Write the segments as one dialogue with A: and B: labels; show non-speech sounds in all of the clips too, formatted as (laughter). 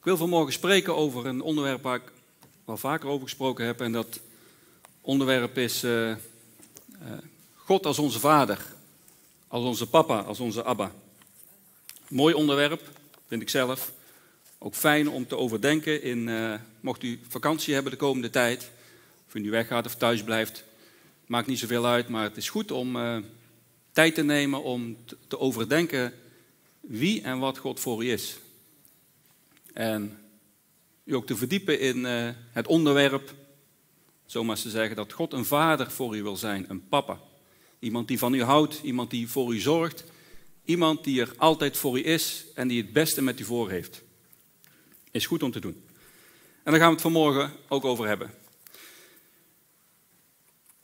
A: Ik wil vanmorgen spreken over een onderwerp waar ik wel vaker over gesproken heb. En dat onderwerp is uh, uh, God als onze vader, als onze papa, als onze Abba. Mooi onderwerp, vind ik zelf. Ook fijn om te overdenken in, uh, mocht u vakantie hebben de komende tijd. Of u nu weggaat of thuis blijft, maakt niet zoveel uit. Maar het is goed om tijd te nemen om te overdenken wie en wat God voor u is. En u ook te verdiepen in uh, het onderwerp, zomaar te zeggen, dat God een vader voor u wil zijn, een papa. Iemand die van u houdt, iemand die voor u zorgt, iemand die er altijd voor u is en die het beste met u voor heeft. Is goed om te doen. En daar gaan we het vanmorgen ook over hebben.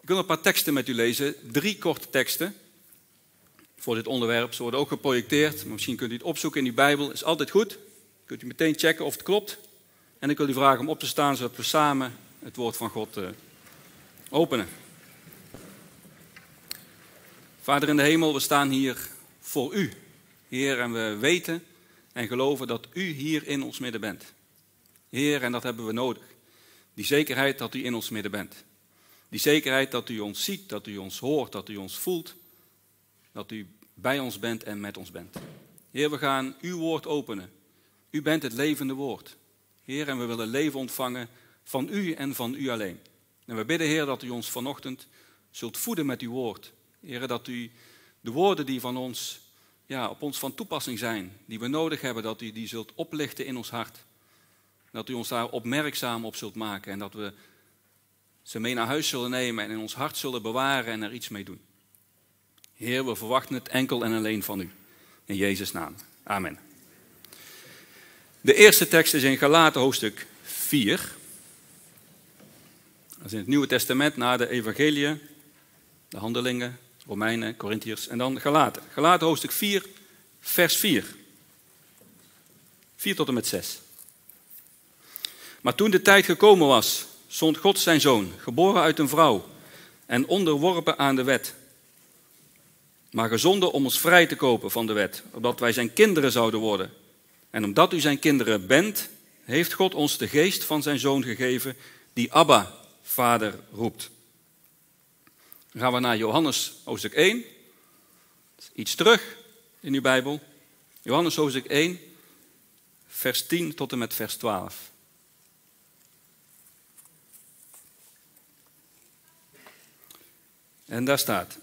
A: Ik wil een paar teksten met u lezen, drie korte teksten voor dit onderwerp. Ze worden ook geprojecteerd. Misschien kunt u het opzoeken in uw Bijbel. Is altijd goed. Kunt u meteen checken of het klopt. En ik wil u vragen om op te staan zodat we samen het woord van God uh, openen. Vader in de hemel, we staan hier voor u, Heer, en we weten en geloven dat u hier in ons midden bent. Heer, en dat hebben we nodig. Die zekerheid dat u in ons midden bent. Die zekerheid dat u ons ziet, dat u ons hoort, dat u ons voelt, dat u bij ons bent en met ons bent. Heer, we gaan uw woord openen. U bent het levende woord. Heer, en we willen leven ontvangen van u en van u alleen. En we bidden, Heer, dat u ons vanochtend zult voeden met uw woord. Heer, dat u de woorden die van ons, ja, op ons van toepassing zijn, die we nodig hebben, dat u die zult oplichten in ons hart. Dat u ons daar opmerkzaam op zult maken en dat we ze mee naar huis zullen nemen en in ons hart zullen bewaren en er iets mee doen. Heer, we verwachten het enkel en alleen van u. In Jezus' naam. Amen. De eerste tekst is in Galaten hoofdstuk 4. Dat is in het Nieuwe Testament na de Evangelie, de Handelingen, Romeinen, Corinthiërs en dan Galaten. Galaten hoofdstuk 4, vers 4. 4 tot en met 6. Maar toen de tijd gekomen was, zond God zijn zoon, geboren uit een vrouw en onderworpen aan de wet maar gezonden om ons vrij te kopen van de wet, opdat wij zijn kinderen zouden worden. En omdat u zijn kinderen bent, heeft God ons de geest van zijn zoon gegeven, die Abba, vader, roept. Dan gaan we naar Johannes hoofdstuk 1. Iets terug in uw Bijbel. Johannes hoofdstuk 1, vers 10 tot en met vers 12. En daar staat: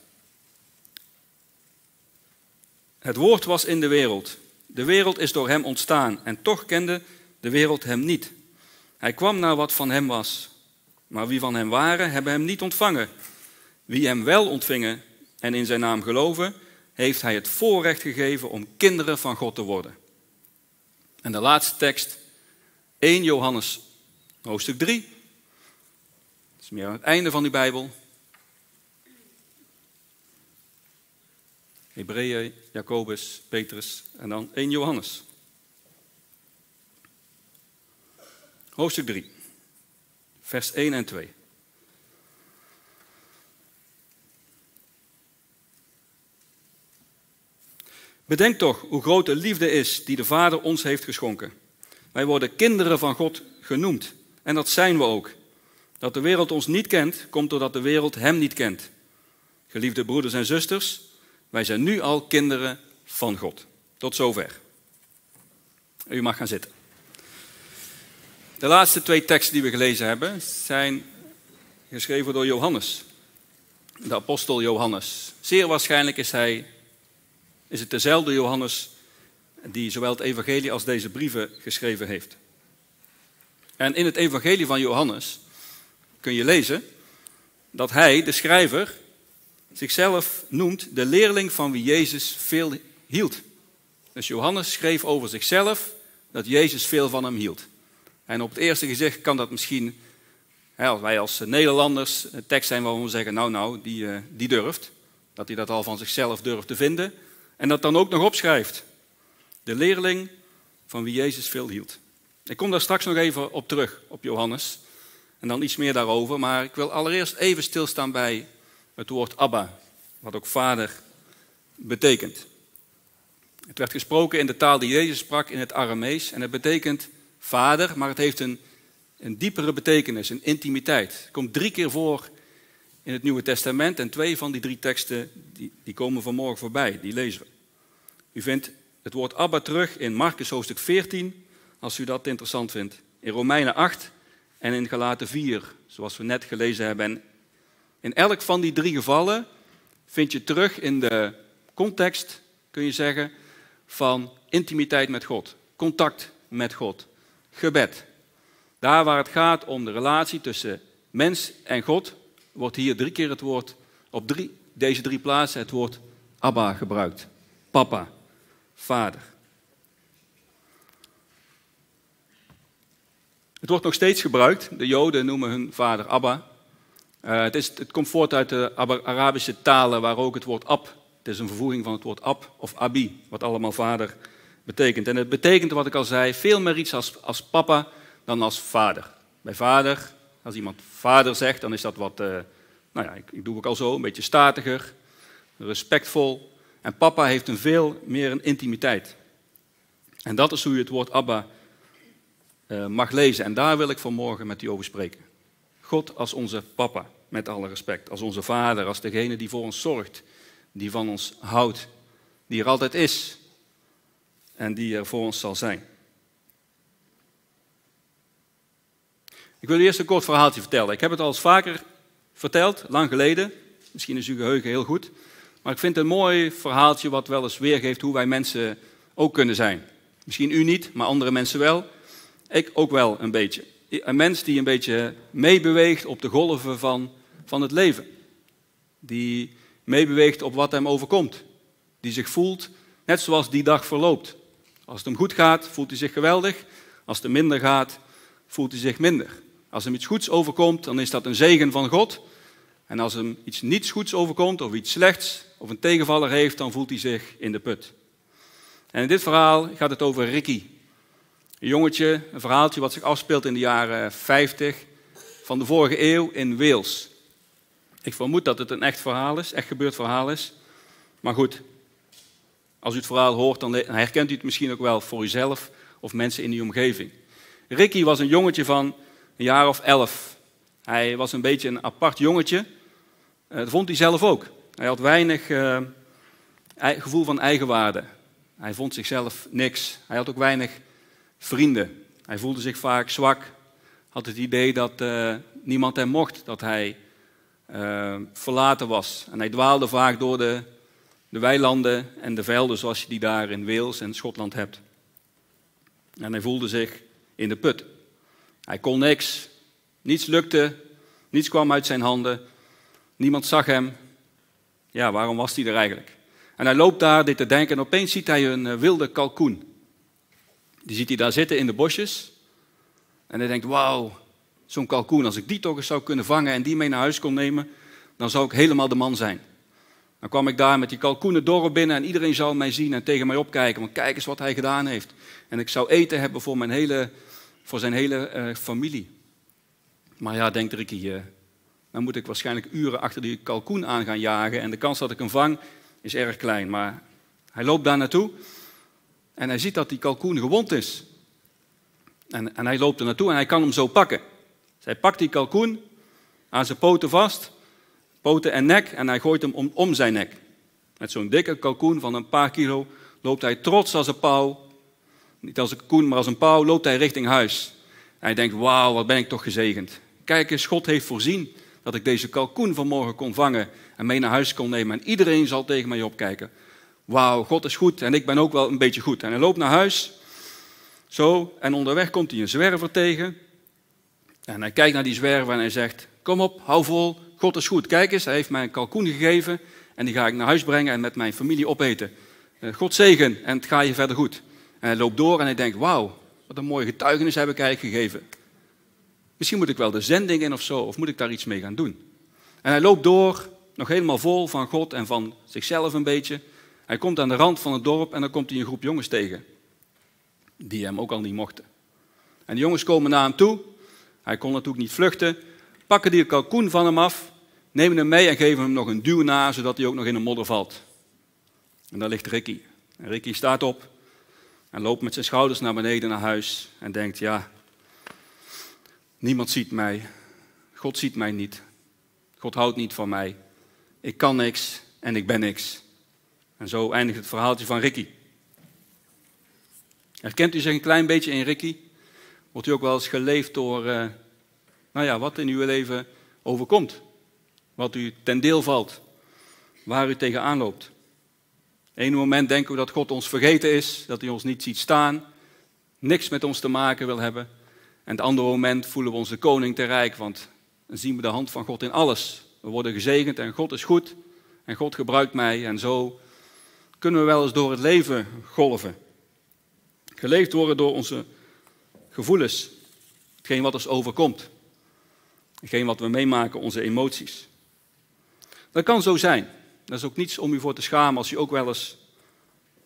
A: Het woord was in de wereld. De wereld is door hem ontstaan en toch kende de wereld hem niet. Hij kwam naar wat van hem was. Maar wie van hem waren, hebben hem niet ontvangen. Wie hem wel ontvingen en in zijn naam geloven, heeft hij het voorrecht gegeven om kinderen van God te worden. En de laatste tekst, 1 Johannes, hoofdstuk 3. Dat is meer aan het einde van uw Bijbel. Hebreeën, Jacobus, Petrus en dan 1 Johannes. Hoofdstuk 3, vers 1 en 2. Bedenk toch hoe groot de liefde is die de Vader ons heeft geschonken. Wij worden kinderen van God genoemd. En dat zijn we ook. Dat de wereld ons niet kent, komt doordat de wereld Hem niet kent. Geliefde broeders en zusters, wij zijn nu al kinderen van God. Tot zover. U mag gaan zitten. De laatste twee teksten die we gelezen hebben zijn geschreven door Johannes, de apostel Johannes. Zeer waarschijnlijk is, hij, is het dezelfde Johannes die zowel het evangelie als deze brieven geschreven heeft. En in het evangelie van Johannes kun je lezen dat hij, de schrijver, zichzelf noemt de leerling van wie Jezus veel hield. Dus Johannes schreef over zichzelf dat Jezus veel van hem hield. En op het eerste gezicht kan dat misschien, als wij als Nederlanders, een tekst zijn waar we zeggen, nou nou, die, eh, die durft. Dat hij dat al van zichzelf durft te vinden. En dat dan ook nog opschrijft. De leerling van wie Jezus veel hield. Ik kom daar straks nog even op terug, op Johannes. En dan iets meer daarover. Maar ik wil allereerst even stilstaan bij het woord Abba, wat ook vader betekent. Het werd gesproken in de taal die Jezus sprak in het Aramees en het betekent vader, maar het heeft een, een diepere betekenis, een intimiteit. Het komt drie keer voor in het Nieuwe Testament en twee van die drie teksten die, die komen vanmorgen voorbij, die lezen we. U vindt het woord Abba terug in Marcus hoofdstuk 14, als u dat interessant vindt. In Romeinen 8 en in Galaten 4, zoals we net gelezen hebben. En in elk van die drie gevallen vind je terug in de context, kun je zeggen, van intimiteit met God, contact met God, gebed. Daar waar het gaat om de relatie tussen mens en God, wordt hier drie keer het woord, op drie, deze drie plaatsen het woord Abba gebruikt. Papa, vader. Het wordt nog steeds gebruikt. De Joden noemen hun vader Abba. Uh, het, het, komt voort uit de Arabische talen waar ook het woord ab, het is een vervoeging van het woord ab of abi, wat allemaal vader betekent. En het betekent, wat ik al zei, veel meer iets als, als papa dan als vader. Bij vader, als iemand vader zegt, dan is dat wat, uh, nou ja, ik, ik doe ook al zo, een beetje statiger, respectvol. En papa heeft een veel meer een intimiteit. En dat is hoe je het woord Abba uh, mag lezen. En daar wil ik vanmorgen met u over spreken. God als onze papa, met alle respect. Als onze vader, als degene die voor ons zorgt, die van ons houdt, die er altijd is en die er voor ons zal zijn. Ik wil eerst een kort verhaaltje vertellen. Ik heb het al eens vaker verteld, lang geleden. Misschien is uw geheugen heel goed. Maar ik vind het een mooi verhaaltje wat wel eens weergeeft hoe wij mensen ook kunnen zijn. Misschien u niet, maar andere mensen wel. Ik ook wel een beetje. Een mens die een beetje meebeweegt op de golven van, van het leven. Die meebeweegt op wat hem overkomt. Die zich voelt net zoals die dag verloopt. Als het hem goed gaat, voelt hij zich geweldig. Als het hem minder gaat, voelt hij zich minder. Als hem iets goeds overkomt, dan is dat een zegen van God. En als hem iets niets goeds overkomt, of iets slechts, of een tegenvaller heeft, dan voelt hij zich in de put. En in dit verhaal gaat het over Ricky. Een jongetje, een verhaaltje wat zich afspeelt in de jaren 50 van de vorige eeuw in Wales. Ik vermoed dat het een echt verhaal is, echt gebeurd verhaal is. Maar goed, als u het verhaal hoort, dan herkent u het misschien ook wel voor uzelf of mensen in uw omgeving. Ricky was een jongetje van een jaar of elf. Hij was een beetje een apart jongetje. Eh, dat vond hij zelf ook. Hij had weinig uh, gevoel van eigenwaarde. Hij vond zichzelf niks. Hij had ook weinig vrienden. Hij voelde zich vaak zwak. Had het idee dat uh, niemand hem mocht, dat hij uh, verlaten was. En hij dwaalde vaak door de, de weilanden en de velden zoals je die daar in Wales en Schotland hebt. En hij voelde zich in de put. Hij kon niks. Niets lukte. Niets kwam uit zijn handen. Niemand zag hem. Ja, waarom was hij er eigenlijk? En hij loopt daar dit te denken en opeens ziet hij een eh, wilde kalkoen. Die ziet hij daar zitten in de bosjes. En hij denkt, wauw, zo'n kalkoen, als ik die toch eens zou kunnen vangen en die mee naar huis kon nemen, dan zou ik helemaal de man zijn. Dan kwam ik daar met die kalkoen het dorp binnen en iedereen zou mij zien en tegen mij opkijken. Want kijk eens wat hij gedaan heeft. En ik zou eten hebben voor, mijn hele, voor zijn hele uh, familie. Maar ja, denkt Ricky, uh, dan moet ik waarschijnlijk uren achter die kalkoen aan gaan jagen. En de kans dat ik hem vang is erg klein. Maar hij loopt daar naartoe en hij ziet dat die kalkoen gewond is. En, en hij loopt er naartoe en hij kan hem zo pakken. Dus hij pakt die kalkoen aan zijn poten vast, poten en nek, en hij gooit hem om, om zijn nek. Met zo'n dikke kalkoen van een paar kilo loopt hij trots als een pauw, niet als een kalkoen, maar als een pauw, loopt hij richting huis. En hij denkt, wauw, wat ben ik toch gezegend. Kijk eens, God heeft voorzien dat ik deze kalkoen vanmorgen kon vangen en mee naar huis kon nemen. En iedereen zal tegen mij opkijken. Wauw, God is goed en ik ben ook wel een beetje goed. En hij loopt naar huis, zo, en onderweg komt hij een zwerver tegen. En hij kijkt naar die zwerver en hij zegt, kom op, hou vol, God is goed. Kijk eens, hij heeft mij een kalkoen gegeven en die ga ik naar huis brengen en met mijn familie opeten. Eh, God zegen en het gaat je verder goed. En hij loopt door en hij denkt, wauw, wat een mooie getuigenis heb ik eigenlijk gegeven. Misschien moet ik wel de zending in of zo, of moet ik daar iets mee gaan doen? En hij loopt door, nog helemaal vol van God en van zichzelf een beetje. Hij komt aan de rand van het dorp en dan komt hij een groep jongens tegen. Die hem ook al niet mochten. En de jongens komen naar hem toe. Hij kon natuurlijk niet vluchten. Pakken die kalkoen van hem af. Nemen hem mee en geven hem nog een duw na, zodat hij ook nog in de modder valt. En daar ligt Ricky. En Ricky staat op. En loopt met zijn schouders naar beneden naar huis en denkt, ja, niemand ziet mij. God ziet mij niet. God houdt niet van mij. Ik kan niks en ik ben niks. En zo eindigt het verhaaltje van Ricky. Herkent u zich een klein beetje in Ricky? Wordt u ook wel eens geleefd door, uh, nou ja, wat in uw leven overkomt? Wat u ten deel valt? Waar u tegenaan loopt? Eén moment denken we dat God ons vergeten is, dat hij ons niet ziet staan, niks met ons te maken wil hebben. En het andere moment voelen we ons de koning te rijk, want dan zien we de hand van God in alles. We worden gezegend en God is goed en God gebruikt mij en zo kunnen we wel eens door het leven golven. Geleefd worden door onze gevoelens, hetgeen wat ons overkomt, hetgeen wat we meemaken, onze emoties. Dat kan zo zijn. Dat is ook niets om u voor te schamen als u ook wel eens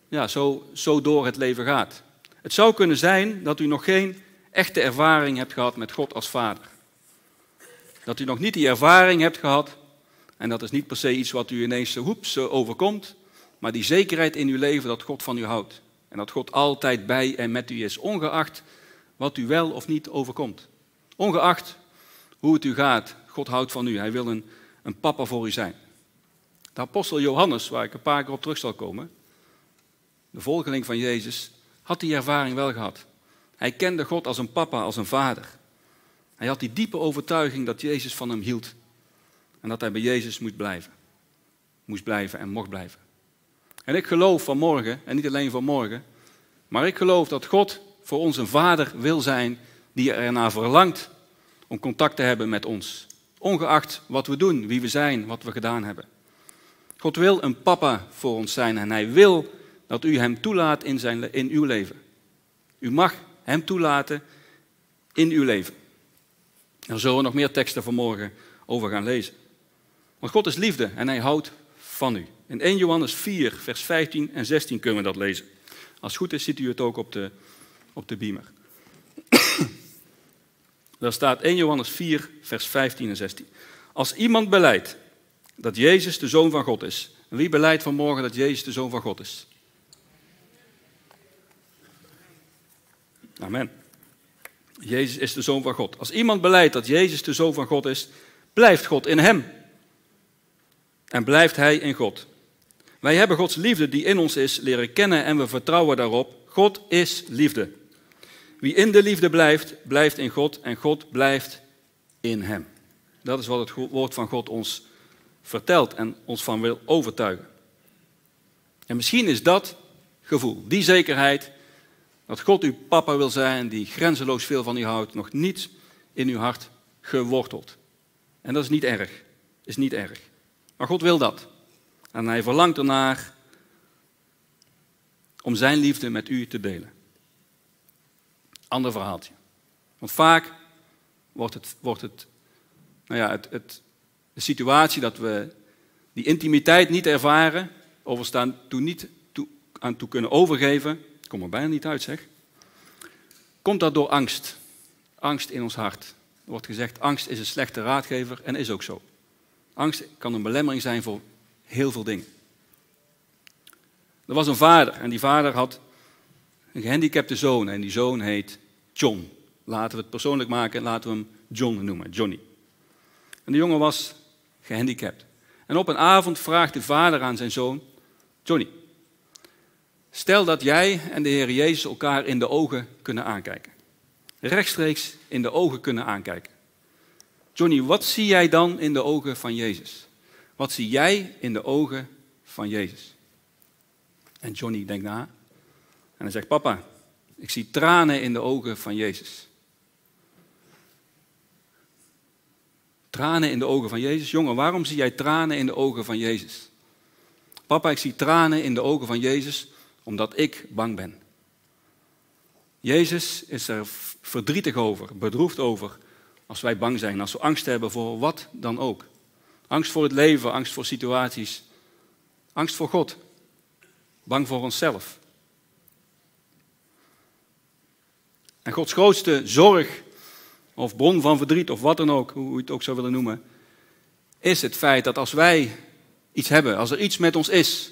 A: ja, zo, zo door het leven gaat. Het zou kunnen zijn dat u nog geen echte ervaring hebt gehad met God als Vader. Dat u nog niet die ervaring hebt gehad, en dat is niet per se iets wat u ineens hoeps overkomt, maar die zekerheid in uw leven dat God van u houdt. En dat God altijd bij en met u is, ongeacht wat u wel of niet overkomt. Ongeacht hoe het u gaat, God houdt van u. Hij wil een, een papa voor u zijn. De apostel Johannes, waar ik een paar keer op terug zal komen, de volgeling van Jezus, had die ervaring wel gehad. Hij kende God als een papa, als een vader. Hij had die diepe overtuiging dat Jezus van hem hield. En dat hij bij Jezus moest blijven. Moest blijven en mocht blijven. En ik geloof vanmorgen, en niet alleen vanmorgen, maar ik geloof dat God voor ons een vader wil zijn die ernaar verlangt om contact te hebben met ons. Ongeacht wat we doen, wie we zijn, wat we gedaan hebben. God wil een papa voor ons zijn en hij wil dat u hem toelaat in, zijn, in uw leven. U mag hem toelaten in uw leven. Daar zullen we nog meer teksten vanmorgen over gaan lezen. Want God is liefde en hij houdt van u. In 1 Johannes 4, vers 15 en 16 kunnen we dat lezen. Als het goed is, ziet u het ook op de, op de beamer. (clears throat) Daar staat 1 Johannes 4, vers 15 en 16. Als iemand beleidt dat Jezus de Zoon van God is. wie beleidt vanmorgen dat Jezus de Zoon van God is? Amen. Jezus is de Zoon van God. Als iemand beleidt dat Jezus de Zoon van God is, blijft God in hem. En blijft hij in God. Wij hebben Gods liefde die in ons is leren kennen en we vertrouwen daarop. God is liefde. Wie in de liefde blijft, blijft in God en God blijft in hem. Dat is wat het woord van God ons vertelt en ons van wil overtuigen. En misschien is dat gevoel, die zekerheid, dat God uw papa wil zijn, die grenzeloos veel van u houdt, nog niet in uw hart geworteld. En dat is niet erg, is niet erg. Maar God wil dat. En hij verlangt ernaar om zijn liefde met u te delen. Ander verhaaltje. Want vaak wordt het, wordt het, nou ja, het, het, de situatie dat we die intimiteit niet ervaren, overstaan, toen niet toe, aan toe kunnen overgeven, kom er bijna niet uit zeg, komt dat door angst. Angst in ons hart. Er wordt gezegd, angst is een slechte raadgever en is ook zo. Angst kan een belemmering zijn voor heel veel dingen. Er was een vader en die vader had een gehandicapte zoon en die zoon heet John. Laten we het persoonlijk maken en laten we hem John noemen, Johnny. En de jongen was gehandicapt. En op een avond vraagt de vader aan zijn zoon, Johnny, stel dat jij en de Heer Jezus elkaar in de ogen kunnen aankijken. Rechtstreeks in de ogen kunnen aankijken. Johnny, wat zie jij dan in de ogen van Jezus? Wat zie jij in de ogen van Jezus? En Johnny denkt na en hij zegt, papa, ik zie tranen in de ogen van Jezus. Tranen in de ogen van Jezus. Jongen, waarom zie jij tranen in de ogen van Jezus? Papa, ik zie tranen in de ogen van Jezus omdat ik bang ben. Jezus is er verdrietig over, bedroefd over, als wij bang zijn, als we angst hebben voor wat dan ook. Angst voor het leven, angst voor situaties, angst voor God, bang voor onszelf. En Gods grootste zorg of bron van verdriet of wat dan ook, hoe je het ook zou willen noemen, is het feit dat als wij iets hebben, als er iets met ons is,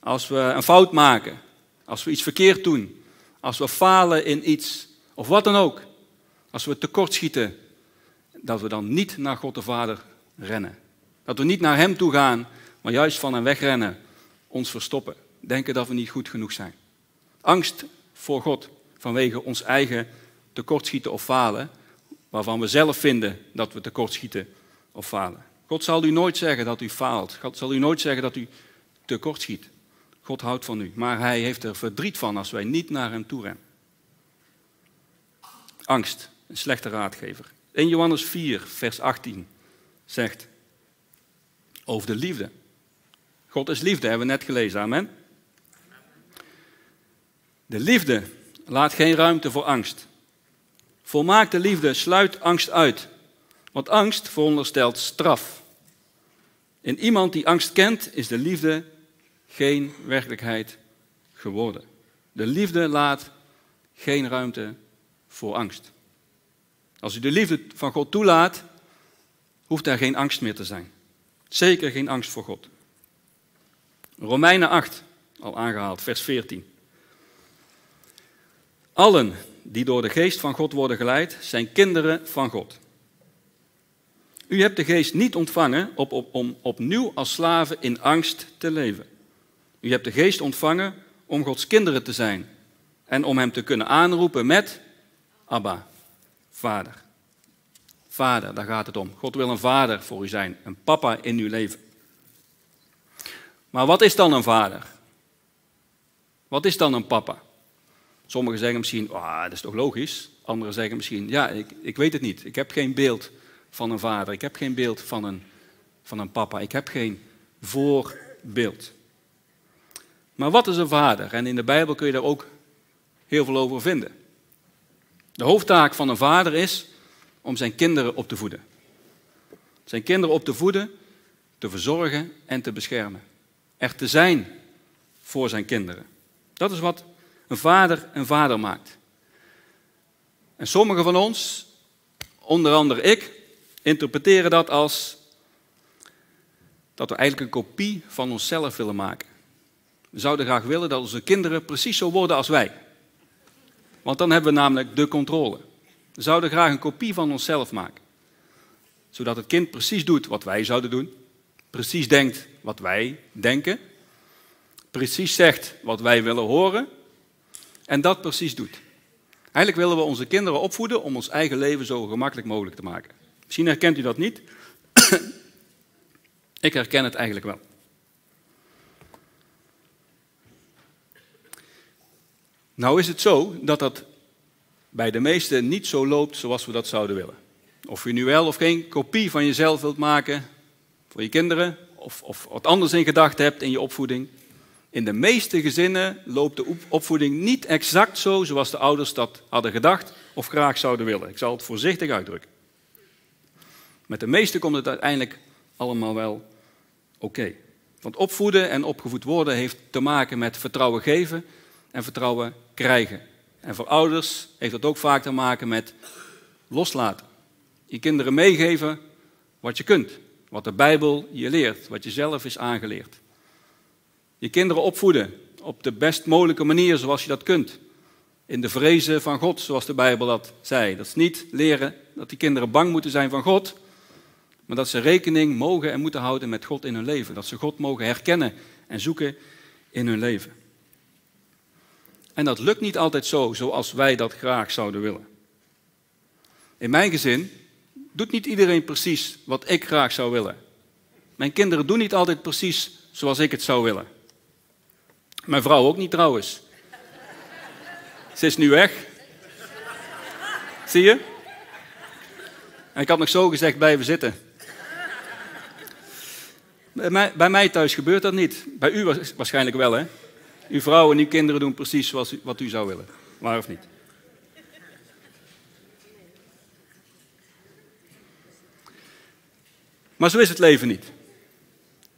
A: als we een fout maken, als we iets verkeerd doen, als we falen in iets, of wat dan ook, als we tekortschieten, dat we dan niet naar God de Vader rennen. Dat we niet naar Hem toe gaan, maar juist van Hem wegrennen, ons verstoppen, denken dat we niet goed genoeg zijn. Angst voor God vanwege ons eigen tekortschieten of falen, waarvan we zelf vinden dat we tekortschieten of falen. God zal u nooit zeggen dat u faalt. God zal u nooit zeggen dat u tekortschiet. God houdt van u, maar hij heeft er verdriet van als wij niet naar hem toe rennen. Angst, een slechte raadgever. In Johannes 4, vers 18 zegt over de liefde. God is liefde, hebben we net gelezen, amen. De liefde laat geen ruimte voor angst. Volmaakte liefde sluit angst uit, want angst veronderstelt straf. In iemand die angst kent, is de liefde geen werkelijkheid geworden. De liefde laat geen ruimte voor angst. Als u de liefde van God toelaat, hoeft er geen angst meer te zijn. Zeker geen angst voor God. Romeinen 8, al aangehaald, vers 14. Allen die door de geest van God worden geleid, zijn kinderen van God. U hebt de geest niet ontvangen op, op, om opnieuw als slaven in angst te leven. U hebt de geest ontvangen om Gods kinderen te zijn en om Hem te kunnen aanroepen met Abba, Vader. Vader, daar gaat het om. God wil een vader voor u zijn, een papa in uw leven. Maar wat is dan een vader? Wat is dan een papa? Sommigen zeggen misschien, ah, dat is toch logisch? Anderen zeggen misschien, ja, ik, ik weet het niet. Ik heb geen beeld van een vader. Ik heb geen beeld van een, van een papa. Ik heb geen voorbeeld. Maar wat is een vader? En in de Bijbel kun je daar ook heel veel over vinden. De hoofdtaak van een vader is om zijn kinderen op te voeden. Zijn kinderen op te voeden, te verzorgen en te beschermen. Er te zijn voor zijn kinderen. Dat is wat een vader een vader maakt. En sommigen van ons, onder andere ik, interpreteren dat als dat we eigenlijk een kopie van onszelf willen maken. We zouden graag willen dat onze kinderen precies zo worden als wij. Want dan hebben we namelijk de controle. We zouden graag een kopie van onszelf maken. Zodat het kind precies doet wat wij zouden doen. Precies denkt wat wij denken. Precies zegt wat wij willen horen. En dat precies doet. Eigenlijk willen we onze kinderen opvoeden om ons eigen leven zo gemakkelijk mogelijk te maken. Misschien herkent u dat niet. (clears throat) Ik herken het eigenlijk wel. Nou is het zo dat dat bij de meesten niet zo loopt zoals we dat zouden willen. Of je nu wel of geen kopie van jezelf wilt maken voor je kinderen, of, of wat anders in gedachten hebt in je opvoeding. In de meeste gezinnen loopt de opvoeding niet exact zo zoals de ouders dat hadden gedacht of graag zouden willen. Ik zal het voorzichtig uitdrukken. Met de meeste komt het uiteindelijk allemaal wel oké. Want opvoeden en opgevoed worden heeft te maken met vertrouwen geven en vertrouwen krijgen. En voor ouders heeft dat ook vaak te maken met loslaten. Je kinderen meegeven wat je kunt, wat de Bijbel je leert, wat je zelf is aangeleerd. Je kinderen opvoeden op de best mogelijke manier zoals je dat kunt. In de vrezen van God, zoals de Bijbel dat zei. Dat is niet leren dat die kinderen bang moeten zijn van God, maar dat ze rekening mogen en moeten houden met God in hun leven. Dat ze God mogen herkennen en zoeken in hun leven. En dat lukt niet altijd zo, zoals wij dat graag zouden willen. In mijn gezin doet niet iedereen precies wat ik graag zou willen. Mijn kinderen doen niet altijd precies zoals ik het zou willen. Mijn vrouw ook niet trouwens. Ze is nu weg. Zie je? En ik had nog zo gezegd blijven zitten. Bij mij, bij mij thuis gebeurt dat niet. Bij u waarschijnlijk wel, hè? Uw vrouw en uw kinderen doen precies zoals u, wat u zou willen. Waar of niet? Maar zo is het leven niet.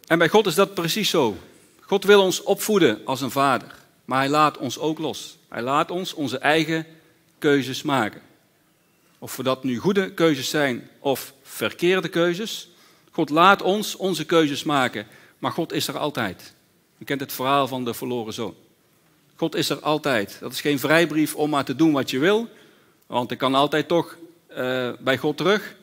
A: En bij God is dat precies zo. God wil ons opvoeden als een vader, maar hij laat ons ook los. Hij laat ons onze eigen keuzes maken. Of we dat nu goede keuzes zijn of verkeerde keuzes. God laat ons onze keuzes maken, maar God is er altijd. Je kent het verhaal van de verloren zoon. God is er altijd. Dat is geen vrijbrief om maar te doen wat je wil, want ik kan altijd toch uh, bij God terug.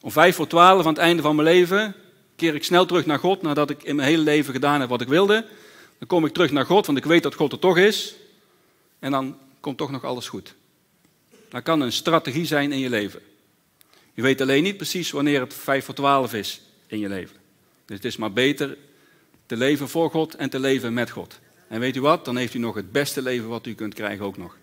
A: Om vijf voor twaalf aan het einde van mijn leven keer ik snel terug naar God nadat ik in mijn hele leven gedaan heb wat ik wilde. Dan kom ik terug naar God, want ik weet dat God er toch is. En dan komt toch nog alles goed. Dat kan een strategie zijn in je leven. Je weet alleen niet precies wanneer het vijf voor twaalf is in je leven. Dus het is maar beter te leven voor God en te leven met God. En weet u wat? Dan heeft u nog het beste leven wat u kunt krijgen ook nog.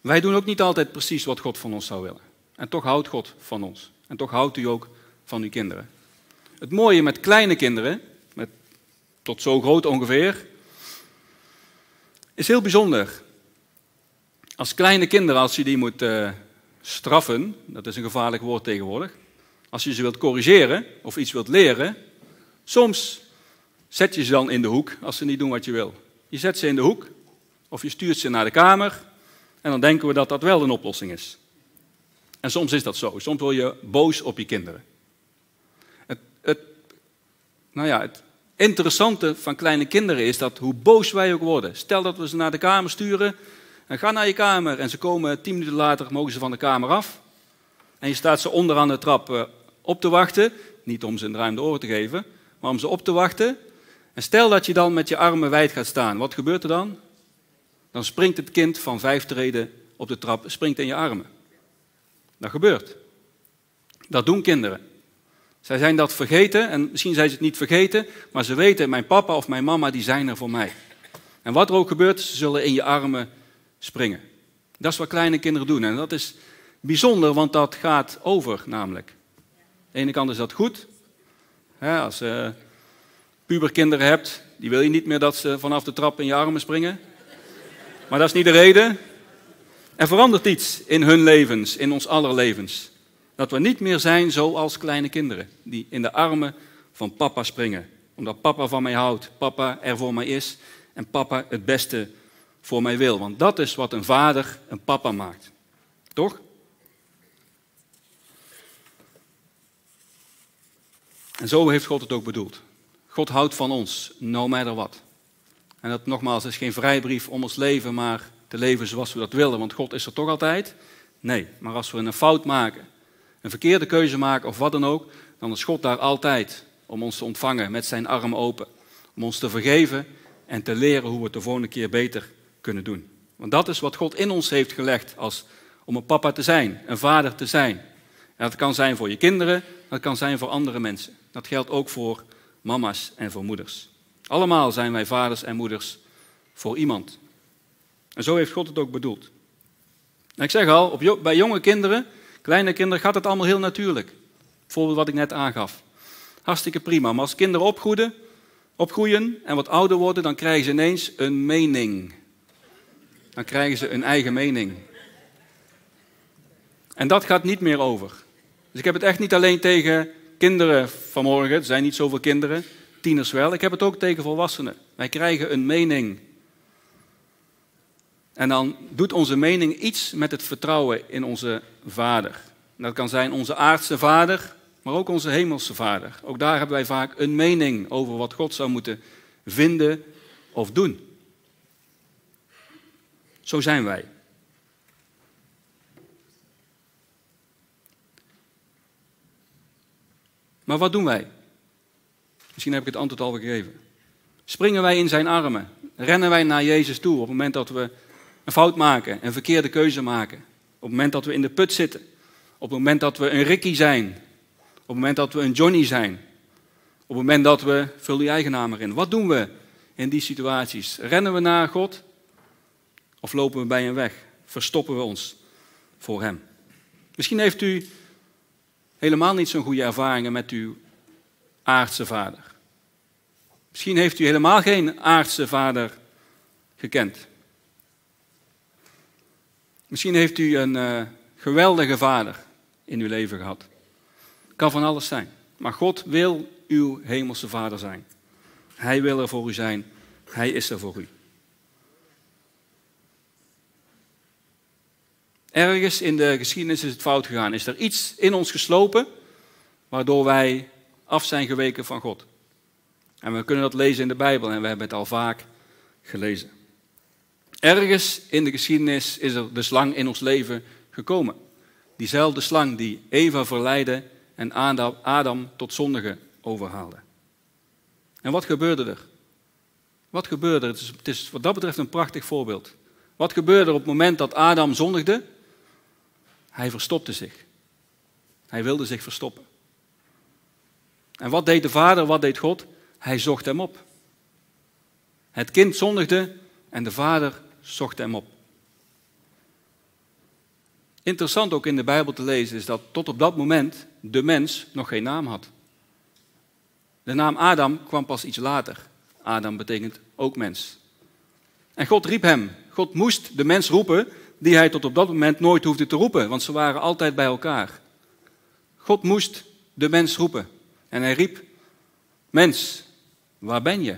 A: Wij doen ook niet altijd precies wat God van ons zou willen. En toch houdt God van ons. En toch houdt u ook van uw kinderen. Het mooie met kleine kinderen, met tot zo groot ongeveer, is heel bijzonder. Als kleine kinderen, als je die moet uh, straffen, dat is een gevaarlijk woord tegenwoordig, als je ze wilt corrigeren of iets wilt leren, soms zet je ze dan in de hoek als ze niet doen wat je wil. Je zet ze in de hoek of je stuurt ze naar de kamer en dan denken we dat dat wel een oplossing is. En soms is dat zo. Soms word je boos op je kinderen. Het, het, nou ja, het interessante van kleine kinderen is dat hoe boos wij ook worden. Stel dat we ze naar de kamer sturen. En ga naar je kamer. En ze komen tien minuten later, mogen ze van de kamer af. En je staat ze onderaan de trap eh, op te wachten. Niet om ze een ruimte oren te geven, maar om ze op te wachten. En stel dat je dan met je armen wijd gaat staan. Wat gebeurt er dan? Dan springt het kind van vijf treden op de trap, springt in je armen. Dat gebeurt. Dat doen kinderen. Zij zijn dat vergeten en misschien zijn ze het niet vergeten, maar ze weten, mijn papa of mijn mama, die zijn er voor mij. En wat er ook gebeurt, ze zullen in je armen springen. Dat is wat kleine kinderen doen en dat is bijzonder, want dat gaat over namelijk. De ene kant is dat goed. als je puberkinderen hebt, die wil je niet meer dat ze vanaf de trap in je armen springen. Maar dat is niet de reden. Er verandert iets in hun levens, in ons aller levens. Dat we niet meer zijn zoals kleine kinderen, die in de armen van papa springen. Omdat papa van mij houdt, papa er voor mij is en papa het beste voor mij wil. Want dat is wat een vader een papa maakt. Toch? En zo heeft God het ook bedoeld. God houdt van ons, no matter what. En dat nogmaals is geen vrijbrief om ons leven, maar te leven zoals we dat willen, want God is er toch altijd? Nee, maar als we een fout maken, een verkeerde keuze maken of wat dan ook, dan is God daar altijd om ons te ontvangen met zijn armen open. Om ons te vergeven en te leren hoe we het de volgende keer beter kunnen doen. Want dat is wat God in ons heeft gelegd als, om een papa te zijn, een vader te zijn. En dat kan zijn voor je kinderen, dat kan zijn voor andere mensen. Dat geldt ook voor mama's en voor moeders. Allemaal zijn wij vaders en moeders voor iemand. En zo heeft God het ook bedoeld. ik zeg al, op, bij jonge kinderen, kleine kinderen, gaat het allemaal heel natuurlijk. Bijvoorbeeld wat ik net aangaf. Hartstikke prima. Maar als kinderen opgroeien, opgroeien en wat ouder worden, dan krijgen ze ineens een mening. Dan krijgen ze een eigen mening. En dat gaat niet meer over. Dus ik heb het echt niet alleen tegen kinderen vanmorgen, er zijn niet zoveel kinderen, tieners wel. Ik heb het ook tegen volwassenen. Wij krijgen een mening. En dan doet onze mening iets met het vertrouwen in onze Vader. Dat kan zijn onze aardse Vader, maar ook onze hemelse Vader. Ook daar hebben wij vaak een mening over wat God zou moeten vinden of doen. Zo zijn wij. Maar wat doen wij? Misschien heb ik het antwoord al gegeven. Springen wij in zijn armen? Rennen wij naar Jezus toe op het moment dat we een fout maken, een verkeerde keuze maken. Op het moment dat we in de put zitten. Op het moment dat we een Ricky zijn. Op het moment dat we een Johnny zijn. Op het moment dat we, vul die eigen naam erin. Wat doen we in die situaties? Rennen we naar God? Of lopen we bij hem weg? Verstoppen we ons voor hem? Misschien heeft u helemaal niet zo'n goede ervaringen met uw aardse vader. Misschien heeft u helemaal geen aardse vader gekend. Misschien heeft u een uh, geweldige vader in uw leven gehad. Kan van alles zijn. Maar God wil uw hemelse vader zijn. Hij wil er voor u zijn. Hij is er voor u. Ergens in de geschiedenis is het fout gegaan. Is er iets in ons geslopen waardoor wij af zijn geweken van God? En we kunnen dat lezen in de Bijbel en we hebben het al vaak gelezen. Ergens in de geschiedenis is er de slang in ons leven gekomen. Diezelfde slang die Eva verleidde en Adam tot zondige overhaalde. En wat gebeurde er? Wat gebeurde er? Het is, het is wat dat betreft een prachtig voorbeeld. Wat gebeurde er op het moment dat Adam zondigde? Hij verstopte zich. Hij wilde zich verstoppen. En wat deed de vader, wat deed God? Hij zocht hem op. Het kind zondigde en de vader zocht hem op. Interessant ook in de Bijbel te lezen is dat tot op dat moment de mens nog geen naam had. De naam Adam kwam pas iets later. Adam betekent ook mens. En God riep hem. God moest de mens roepen die hij tot op dat moment nooit hoefde te roepen, want ze waren altijd bij elkaar. God moest de mens roepen. En hij riep: Mens, waar ben je?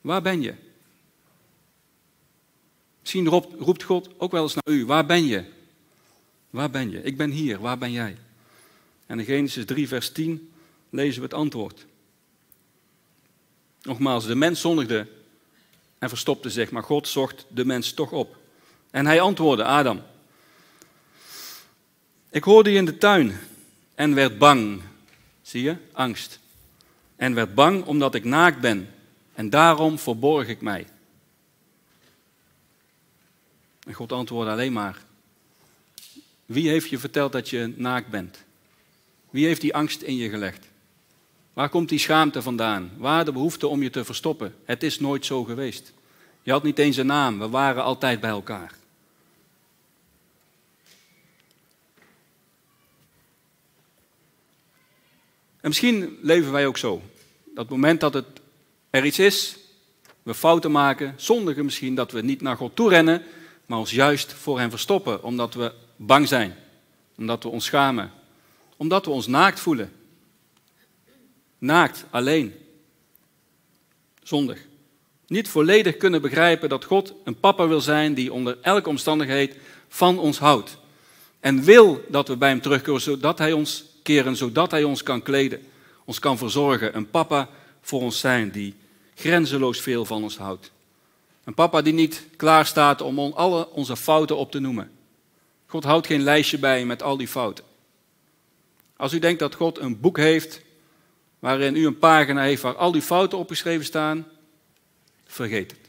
A: Waar ben je? Misschien roept God ook wel eens naar u: Waar ben je? Waar ben je? Ik ben hier, waar ben jij? En in Genesis 3, vers 10 lezen we het antwoord. Nogmaals, de mens zondigde en verstopte zich, maar God zocht de mens toch op. En hij antwoordde Adam: Ik hoorde je in de tuin en werd bang. Zie je? Angst. En werd bang omdat ik naakt ben. En daarom verborg ik mij. En God antwoordde alleen maar: Wie heeft je verteld dat je naakt bent? Wie heeft die angst in je gelegd? Waar komt die schaamte vandaan? Waar de behoefte om je te verstoppen? Het is nooit zo geweest. Je had niet eens een naam, we waren altijd bij elkaar. En misschien leven wij ook zo. Dat moment dat het er iets is, we fouten maken, zondigen misschien, dat we niet naar God toe rennen, maar ons juist voor Hem verstoppen, omdat we bang zijn, omdat we ons schamen, omdat we ons naakt voelen. Naakt, alleen. Zondig. Niet volledig kunnen begrijpen dat God een papa wil zijn die onder elke omstandigheid van ons houdt. En wil dat we bij Hem terugkomen, zodat Hij ons keren, zodat Hij ons kan kleden, ons kan verzorgen. Een papa voor ons zijn die grenzeloos veel van ons houdt. Een papa die niet klaar staat om alle onze fouten op te noemen. God houdt geen lijstje bij met al die fouten. Als u denkt dat God een boek heeft waarin u een pagina heeft waar al die fouten opgeschreven staan, vergeet het.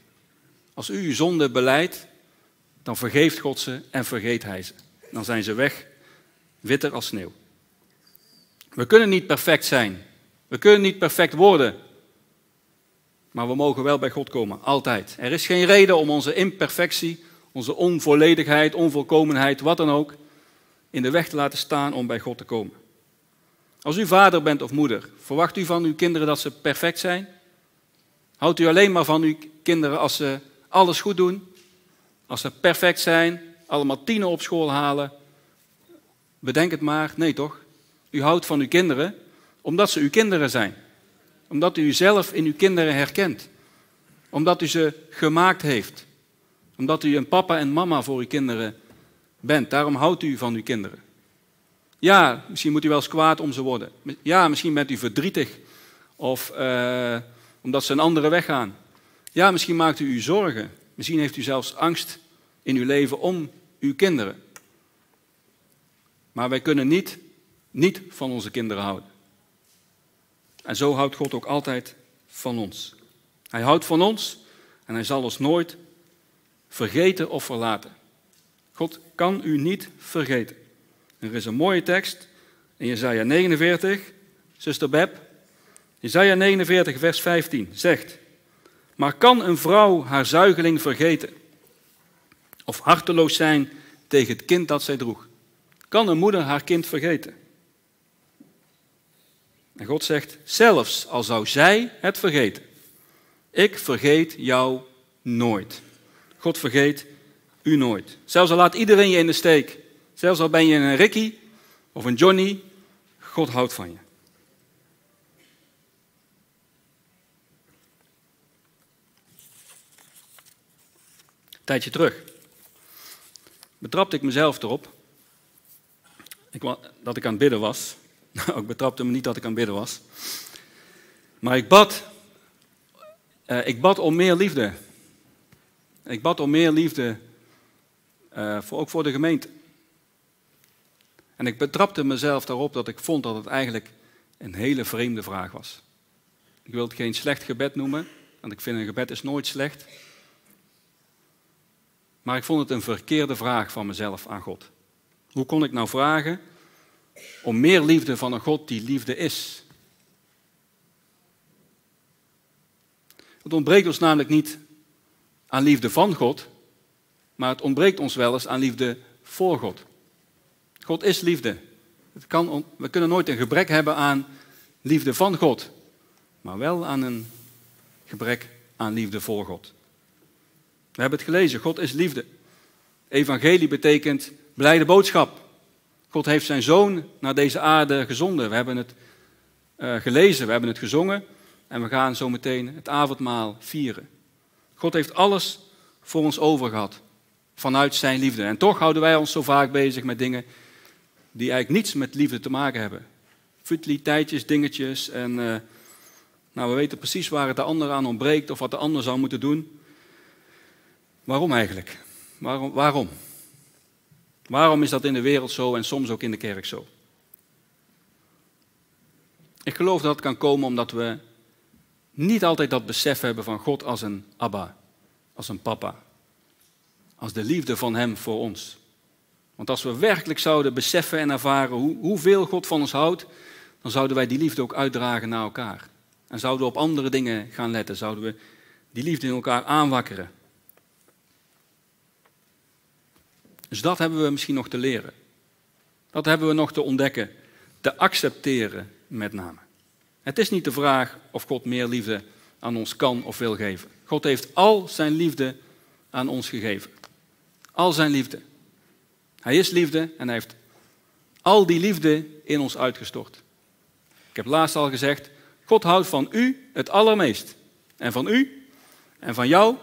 A: Als u uw zonde beleidt, dan vergeeft God ze en vergeet Hij ze. Dan zijn ze weg, witter als sneeuw. We kunnen niet perfect zijn. We kunnen niet perfect worden. Maar we mogen wel bij God komen, altijd. Er is geen reden om onze imperfectie, onze onvolledigheid, onvolkomenheid, wat dan ook, in de weg te laten staan om bij God te komen. Als u vader bent of moeder, verwacht u van uw kinderen dat ze perfect zijn? Houdt u alleen maar van uw kinderen als ze alles goed doen? Als ze perfect zijn, allemaal tienen op school halen? Bedenk het maar. Nee toch? U houdt van uw kinderen omdat ze uw kinderen zijn. Omdat u zelf in uw kinderen herkent. Omdat u ze gemaakt heeft. Omdat u een papa en mama voor uw kinderen bent. Daarom houdt u van uw kinderen. Ja, misschien moet u wel eens kwaad om ze worden. Ja, misschien bent u verdrietig. Of uh, omdat ze een andere weg gaan. Ja, misschien maakt u u zorgen. Misschien heeft u zelfs angst in uw leven om uw kinderen. Maar wij kunnen niet, niet van onze kinderen houden. En zo houdt God ook altijd van ons. Hij houdt van ons en hij zal ons nooit vergeten of verlaten. God kan u niet vergeten. Er is een mooie tekst in Jezaja 49, zuster Beb. Jezaja 49, vers 15 zegt, maar kan een vrouw haar zuigeling vergeten? Of harteloos zijn tegen het kind dat zij droeg? Kan een moeder haar kind vergeten? En God zegt, zelfs al zou zij het vergeten, ik vergeet jou nooit. God vergeet u nooit. Zelfs al laat iedereen je in de steek, zelfs al ben je een Ricky of een Johnny, God houdt van je. Tijdje terug betrapte ik mezelf erop dat ik aan het bidden was. (laughs) Ik betrapte me niet dat ik aan bidden was. Maar ik bad Uh, ik bad om meer liefde. Ik bad om meer liefde, uh, voor, ook voor de gemeente. En ik betrapte mezelf daarop dat ik vond dat het eigenlijk een hele vreemde vraag was. Ik wil het geen slecht gebed noemen, want ik vind een gebed is nooit slecht. Maar ik vond het een verkeerde vraag van mezelf aan God. Hoe kon ik nou vragen om meer liefde van een God die liefde is? Het ontbreekt ons namelijk niet aan liefde van God, maar het ontbreekt ons wel eens aan liefde voor God. God is liefde. Het kan, we kunnen nooit een gebrek hebben aan liefde van God, maar wel aan een gebrek aan liefde voor God. We hebben het gelezen, God is liefde. Evangelie betekent blijde boodschap. God heeft zijn zoon naar deze aarde gezonden. We hebben het uh, gelezen, we hebben het gezongen en we gaan zo meteen het avondmaal vieren. God heeft alles voor ons over gehad vanuit zijn liefde. En toch houden wij ons zo vaak bezig met dingen die eigenlijk niets met liefde te maken hebben. Futiliteitjes, dingetjes en uh, nou, we weten precies waar het de ander aan ontbreekt of wat de ander zou moeten doen. Waarom eigenlijk? Waarom? Waarom? Waarom is dat in de wereld zo en soms ook in de kerk zo? Ik geloof dat het kan komen omdat we niet altijd dat besef hebben van God als een Abba, als een papa, als de liefde van Hem voor ons. Want als we werkelijk zouden beseffen en ervaren hoe, hoeveel God van ons houdt, dan zouden wij die liefde ook uitdragen naar elkaar. En zouden we op andere dingen gaan letten, zouden we die liefde in elkaar aanwakkeren. Dus dat hebben we misschien nog te leren. Dat hebben we nog te ontdekken, te accepteren met name. Het is niet de vraag of God meer liefde aan ons kan of wil geven. God heeft al zijn liefde aan ons gegeven. Al zijn liefde. Hij is liefde en hij heeft al die liefde in ons uitgestort. Ik heb laatst al gezegd, God houdt van u het allermeest. En van u, en van jou,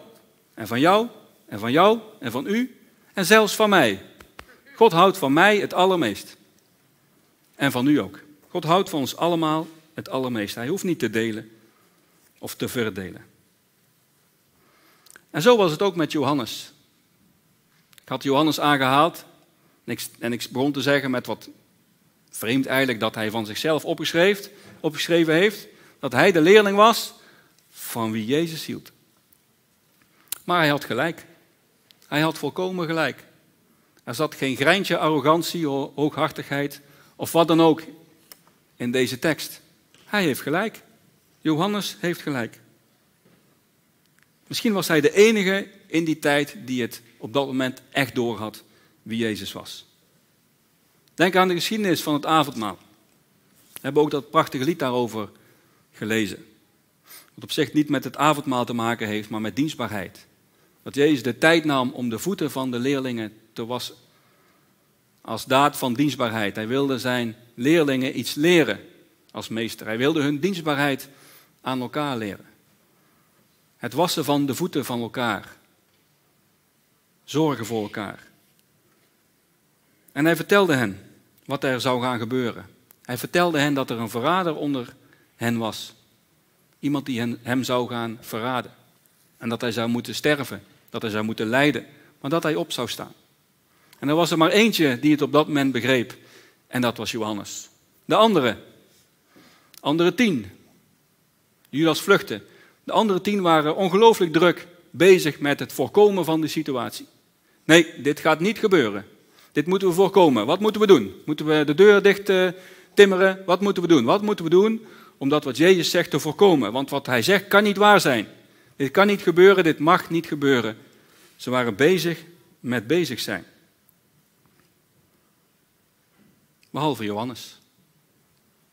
A: en van jou, en van jou, en van u, en zelfs van mij. God houdt van mij het allermeest. En van u ook. God houdt van ons allemaal het allermeest. Hij hoeft niet te delen of te verdelen. En zo was het ook met Johannes. Ik had Johannes aangehaald en ik, begon te zeggen met wat vreemd eigenlijk dat hij van zichzelf opgeschreven, opgeschreven heeft, dat hij de leerling was van wie Jezus hield. Maar hij had gelijk. Hij had volkomen gelijk. Er zat geen greintje arrogantie, hooghartigheid of wat dan ook in deze tekst. Hij heeft gelijk. Johannes heeft gelijk. Misschien was hij de enige in die tijd die het op dat moment echt doorhad wie Jezus was. Denk aan de geschiedenis van het avondmaal. We hebben ook dat prachtige lied daarover gelezen. Wat op zich niet met het avondmaal te maken heeft, maar met dienstbaarheid. Dat Jezus de tijd nam om de voeten van de leerlingen te wassen. Als daad van dienstbaarheid. Hij wilde zijn leerlingen iets leren als meester. Hij wilde hun dienstbaarheid aan elkaar leren. Het wassen van de voeten van elkaar. Zorgen voor elkaar. En hij vertelde hen wat er zou gaan gebeuren. Hij vertelde hen dat er een verrader onder hen was. Iemand die hem zou gaan verraden. En dat hij zou moeten sterven, dat hij zou moeten lijden, maar dat hij op zou staan. En er was er maar eentje die het op dat moment begreep. En dat was Johannes. De andere, andere tien. Judas vluchtte. De andere tien waren ongelooflijk druk bezig met het voorkomen van de situatie. Nee, dit gaat niet gebeuren. Dit moeten we voorkomen. Wat moeten we doen? Moeten we de deur dicht uh, timmeren? Wat moeten we doen? Wat moeten we doen om dat wat Jezus zegt te voorkomen? Want wat hij zegt kan niet waar zijn. Dit kan niet gebeuren, dit mag niet gebeuren. Ze waren bezig met bezig zijn. Behalve Johannes.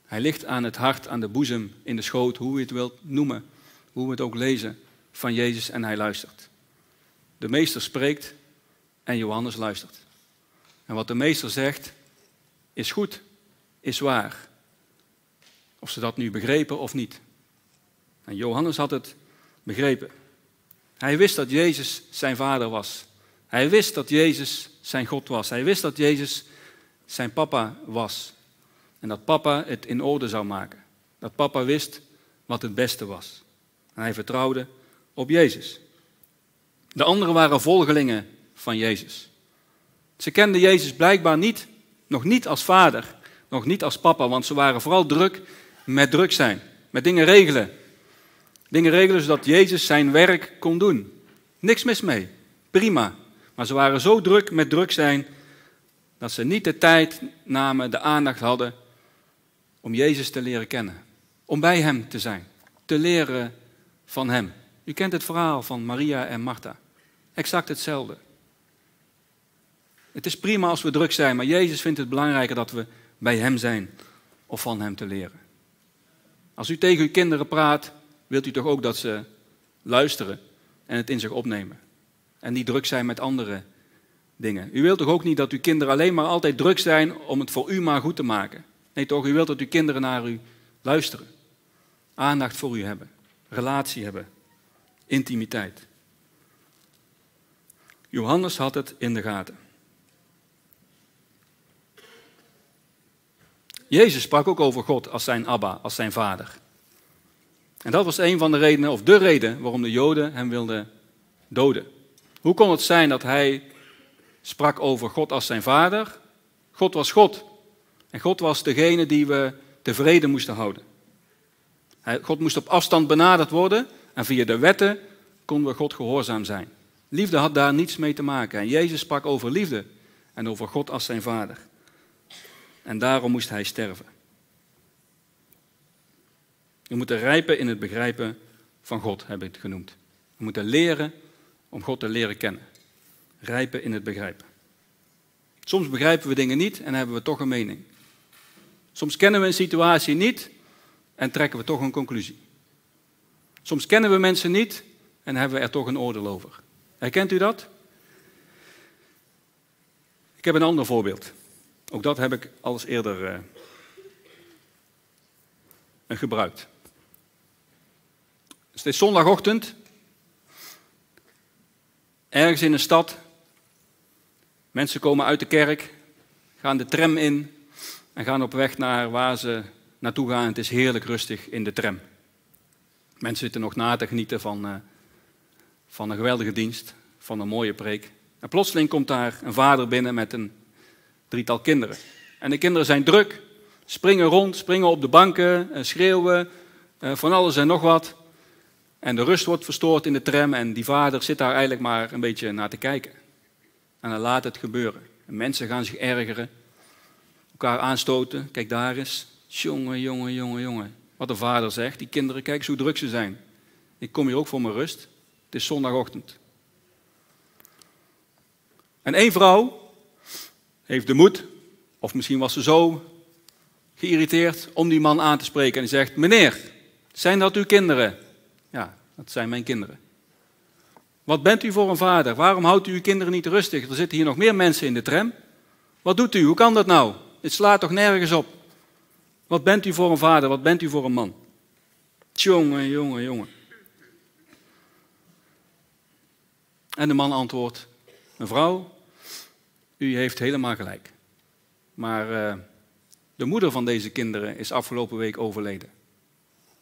A: Hij ligt aan het hart, aan de boezem, in de schoot, hoe je het wilt noemen, hoe we het ook lezen, van Jezus en hij luistert. De meester spreekt en Johannes luistert. En wat de meester zegt, is goed, is waar. Of ze dat nu begrepen of niet. En Johannes had het begrepen. Hij wist dat Jezus zijn vader was. Hij wist dat Jezus zijn God was. Hij wist dat Jezus zijn papa was. En dat papa het in orde zou maken. Dat papa wist wat het beste was. En hij vertrouwde op Jezus. De anderen waren volgelingen van Jezus. Ze kenden Jezus blijkbaar niet, nog niet als vader, nog niet als papa, want ze waren vooral druk met druk zijn, met dingen regelen. Dingen regelen zodat Jezus zijn werk kon doen. Niks mis mee, prima. Maar ze waren zo druk met druk zijn dat ze niet de tijd namen, de aandacht hadden om Jezus te leren kennen. Om bij Hem te zijn, te leren van Hem. U kent het verhaal van Maria en Martha. Exact hetzelfde. Het is prima als we druk zijn, maar Jezus vindt het belangrijker dat we bij Hem zijn of van Hem te leren. Als u tegen uw kinderen praat, wilt u toch ook dat ze luisteren en het in zich opnemen. En niet druk zijn met andere dingen. U wilt toch ook niet dat uw kinderen alleen maar altijd druk zijn om het voor u maar goed te maken. Nee toch, u wilt dat uw kinderen naar u luisteren. Aandacht voor u hebben. Relatie hebben. Intimiteit. Johannes had het in de gaten. Jezus sprak ook over God als zijn Abba, als zijn vader. En dat was een van de redenen, of de reden, waarom de Joden hem wilden doden. Hoe kon het zijn dat hij sprak over God als zijn vader? God was God. En God was degene die we tevreden moesten houden. God moest op afstand benaderd worden en via de wetten konden we God gehoorzaam zijn. Liefde had daar niets mee te maken. En Jezus sprak over liefde en over God als zijn vader. En daarom moest hij sterven. We moeten rijpen in het begrijpen van God, heb ik het genoemd. We moeten leren om God te leren kennen. Rijpen in het begrijpen. Soms begrijpen we dingen niet en hebben we toch een mening. Soms kennen we een situatie niet en trekken we toch een conclusie. Soms kennen we mensen niet en hebben we er toch een oordeel over. Herkent u dat? Ik heb een ander voorbeeld. Ook dat heb ik al eens eerder uh, gebruikt. Het is zondagochtend. Ergens in een stad. Mensen komen uit de kerk, gaan de tram in en gaan op weg naar waar ze naartoe gaan. Het is heerlijk rustig in de tram. Mensen zitten nog na te genieten van, uh, van een geweldige dienst, van een mooie preek. En plotseling komt daar een vader binnen met een drietal kinderen. En de kinderen zijn druk, springen rond, springen op de banken, eh, schreeuwen, eh, van alles en nog wat. En de rust wordt verstoord in de tram en die vader zit daar eigenlijk maar een beetje naar te kijken. En dan laat het gebeuren. En mensen gaan zich ergeren, elkaar aanstoten. Kijk daar eens. Jongen, jongen, jongen, jongen. Wat de vader zegt, die kinderen, kijk eens hoe druk ze zijn. Ik kom hier ook voor mijn rust. Het is zondagochtend. En één vrouw heeft de moed, of misschien was ze zo geïrriteerd om die man aan te spreken. En die zegt: Meneer, zijn dat uw kinderen? Dat zijn mijn kinderen. Wat bent u voor een vader? Waarom houdt u uw kinderen niet rustig? Er zitten hier nog meer mensen in de tram. Wat doet u? Hoe kan dat nou? Het slaat toch nergens op? Wat bent u voor een vader? Wat bent u voor een man? Jongen, jongen, jongen. En de man antwoordt: Mevrouw, u heeft helemaal gelijk. Maar uh, de moeder van deze kinderen is afgelopen week overleden.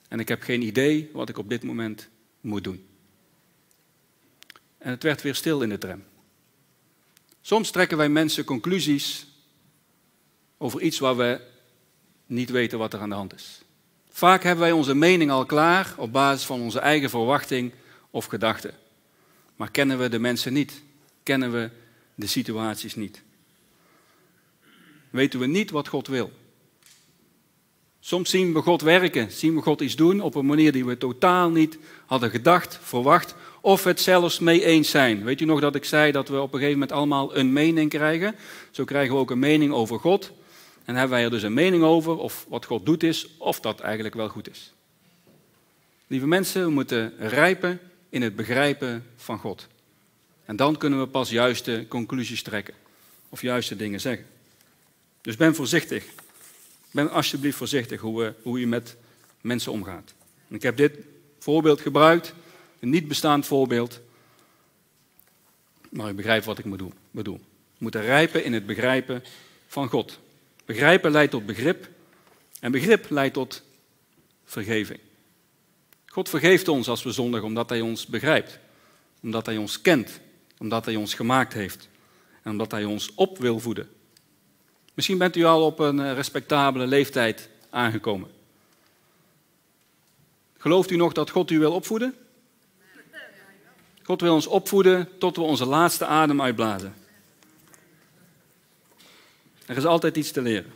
A: En ik heb geen idee wat ik op dit moment moet doen. En het werd weer stil in de tram. Soms trekken wij mensen conclusies over iets waar we niet weten wat er aan de hand is. Vaak hebben wij onze mening al klaar op basis van onze eigen verwachting of gedachten. Maar kennen we de mensen niet? Kennen we de situaties niet. Weten we niet wat God wil. Soms zien we God werken, zien we God iets doen op een manier die we totaal niet hadden gedacht, verwacht, of het zelfs mee eens zijn. Weet u nog dat ik zei dat we op een gegeven moment allemaal een mening krijgen? Zo krijgen we ook een mening over God. En hebben wij er dus een mening over of wat God doet is, of dat eigenlijk wel goed is. Lieve mensen, we moeten rijpen in het begrijpen van God. En dan kunnen we pas juiste conclusies trekken. Of juiste dingen zeggen. Dus ben voorzichtig. Ben alsjeblieft voorzichtig hoe, we, hoe je met mensen omgaat. Ik heb dit voorbeeld gebruikt. Een niet bestaand voorbeeld. Maar ik begrijp wat ik bedoel. We moeten rijpen in het begrijpen van God. Begrijpen leidt tot begrip. En begrip leidt tot vergeving. God vergeeft ons als we zondigen omdat Hij ons begrijpt, omdat Hij ons kent, omdat Hij ons gemaakt heeft en omdat Hij ons op wil voeden. Misschien bent u al op een eh, respectabele leeftijd aangekomen. Gelooft u nog dat God u wil opvoeden? God wil ons opvoeden tot we onze laatste adem uitblazen. Er is altijd iets te leren.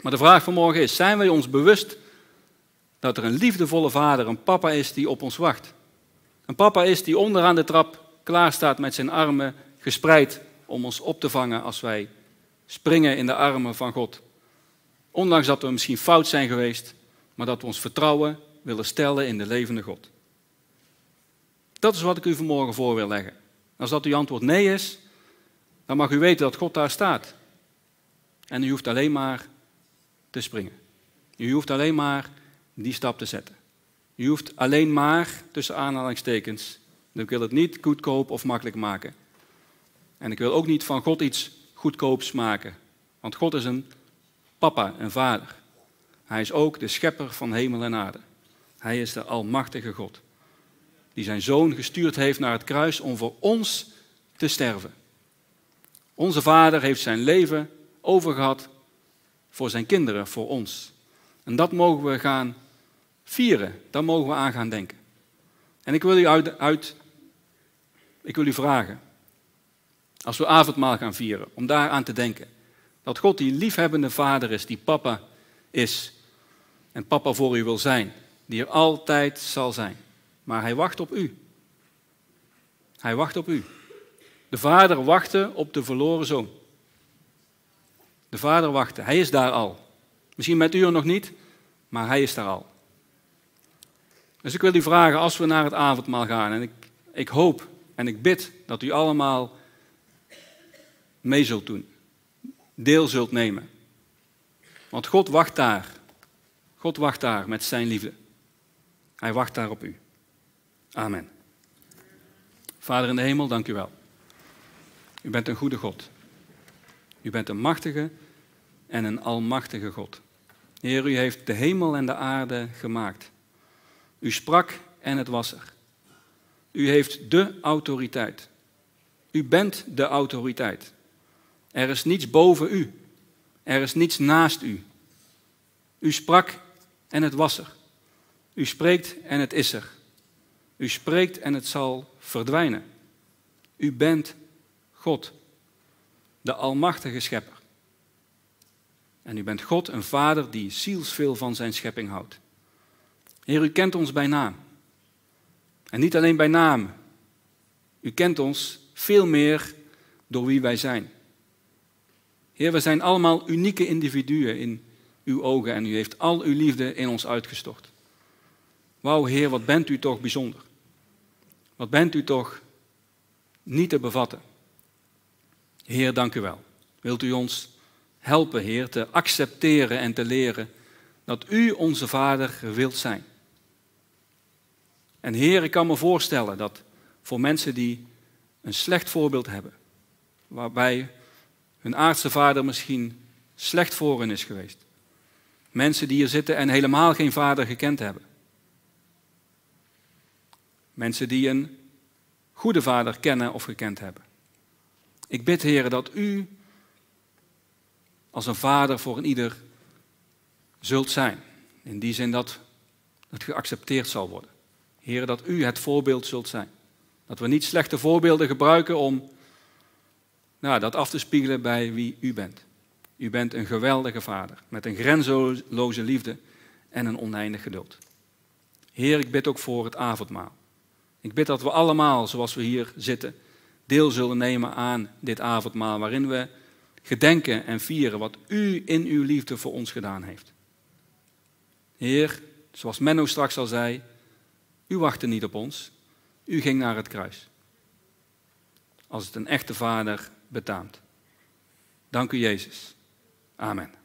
A: Maar de vraag van morgen is: zijn wij ons bewust dat er een liefdevolle vader, een papa is die op ons wacht? Een papa is die onderaan de trap klaar staat met zijn armen gespreid om ons op te vangen als wij springen in de armen van God. Ondanks dat we misschien fout zijn geweest, maar dat we ons vertrouwen willen stellen in de levende God. Dat is wat ik u vanmorgen voor wil leggen. Als dat uw antwoord nee is, dan mag u weten dat God daar staat. En u hoeft alleen maar te springen. U hoeft alleen maar die stap te zetten. U hoeft alleen maar, tussen aanhalingstekens, ik wil het niet goedkoop of makkelijk maken. En ik wil ook niet van God iets goedkoops maken. Want God is een papa, een vader. Hij is ook de schepper van hemel en aarde. Hij is de almachtige God. Die zijn zoon gestuurd heeft naar het kruis om voor ons te sterven. Onze vader heeft zijn leven overgehad voor zijn kinderen, voor ons. En dat mogen we gaan vieren. Daar mogen we aan gaan denken. En ik wil u, uit, uit, ik wil u vragen, als we avondmaal gaan vieren, om daar aan te denken. Dat God die liefhebbende vader is, die papa is. En papa voor u wil zijn. Die er altijd zal zijn. Maar hij wacht op u. Hij wacht op u. De vader wachtte op de verloren zoon. De vader wachtte. Hij is daar al. Misschien met u nog niet, maar hij is daar al. Dus ik wil u vragen, als we naar het avondmaal gaan, en ik, ik hoop en ik bid dat u allemaal mee zult doen, deel zult nemen. Want God wacht daar. God wacht daar met zijn liefde. Hij wacht daar op u. Amen. Vader in de hemel, dank u wel. U bent een goede God. U bent een machtige en een almachtige God. Heer, u heeft de hemel en de aarde gemaakt. U sprak en het was er. U heeft de autoriteit. U bent de autoriteit. Er is niets boven u. Er is niets naast u. U sprak en het was er. U spreekt en het is er. U spreekt en het zal verdwijnen. U bent God, de Almachtige Schepper. En u bent God, een Vader die zielsveel van zijn schepping houdt. Heer, u kent ons bij naam. En niet alleen bij naam. U kent ons veel meer door wie wij zijn. Heer, we zijn allemaal unieke individuen in uw ogen en u heeft al uw liefde in ons uitgestort. Wauw, Heer, wat bent u toch bijzonder. Wat bent u toch niet te bevatten. Heer, dank u wel. Wilt u ons helpen, Heer, te accepteren en te leren dat u onze Vader wilt zijn. En Heer, ik kan me voorstellen dat voor mensen die een slecht voorbeeld hebben, waarbij hun aardse vader misschien slecht voor hen is geweest. Mensen die hier zitten en helemaal geen vader gekend hebben. Mensen die een goede vader kennen of gekend hebben. Ik bid, Heer, dat u als een vader voor een ieder zult zijn. In die zin dat het geaccepteerd zal worden. Heer, dat u het voorbeeld zult zijn. Dat we niet slechte voorbeelden gebruiken om nou, dat af te spiegelen bij wie u bent. U bent een geweldige vader met een grenzeloze liefde en een oneindig geduld. Heer, ik bid ook voor het avondmaal. Ik bid dat we allemaal, zoals we hier zitten, deel zullen nemen aan dit avondmaal, waarin we gedenken en vieren wat u in uw liefde voor ons gedaan heeft. Heer, zoals Menno straks al zei, u wachtte niet op ons, u ging naar het kruis. Als het een echte vader betaamt. Dank u Jezus. Amen.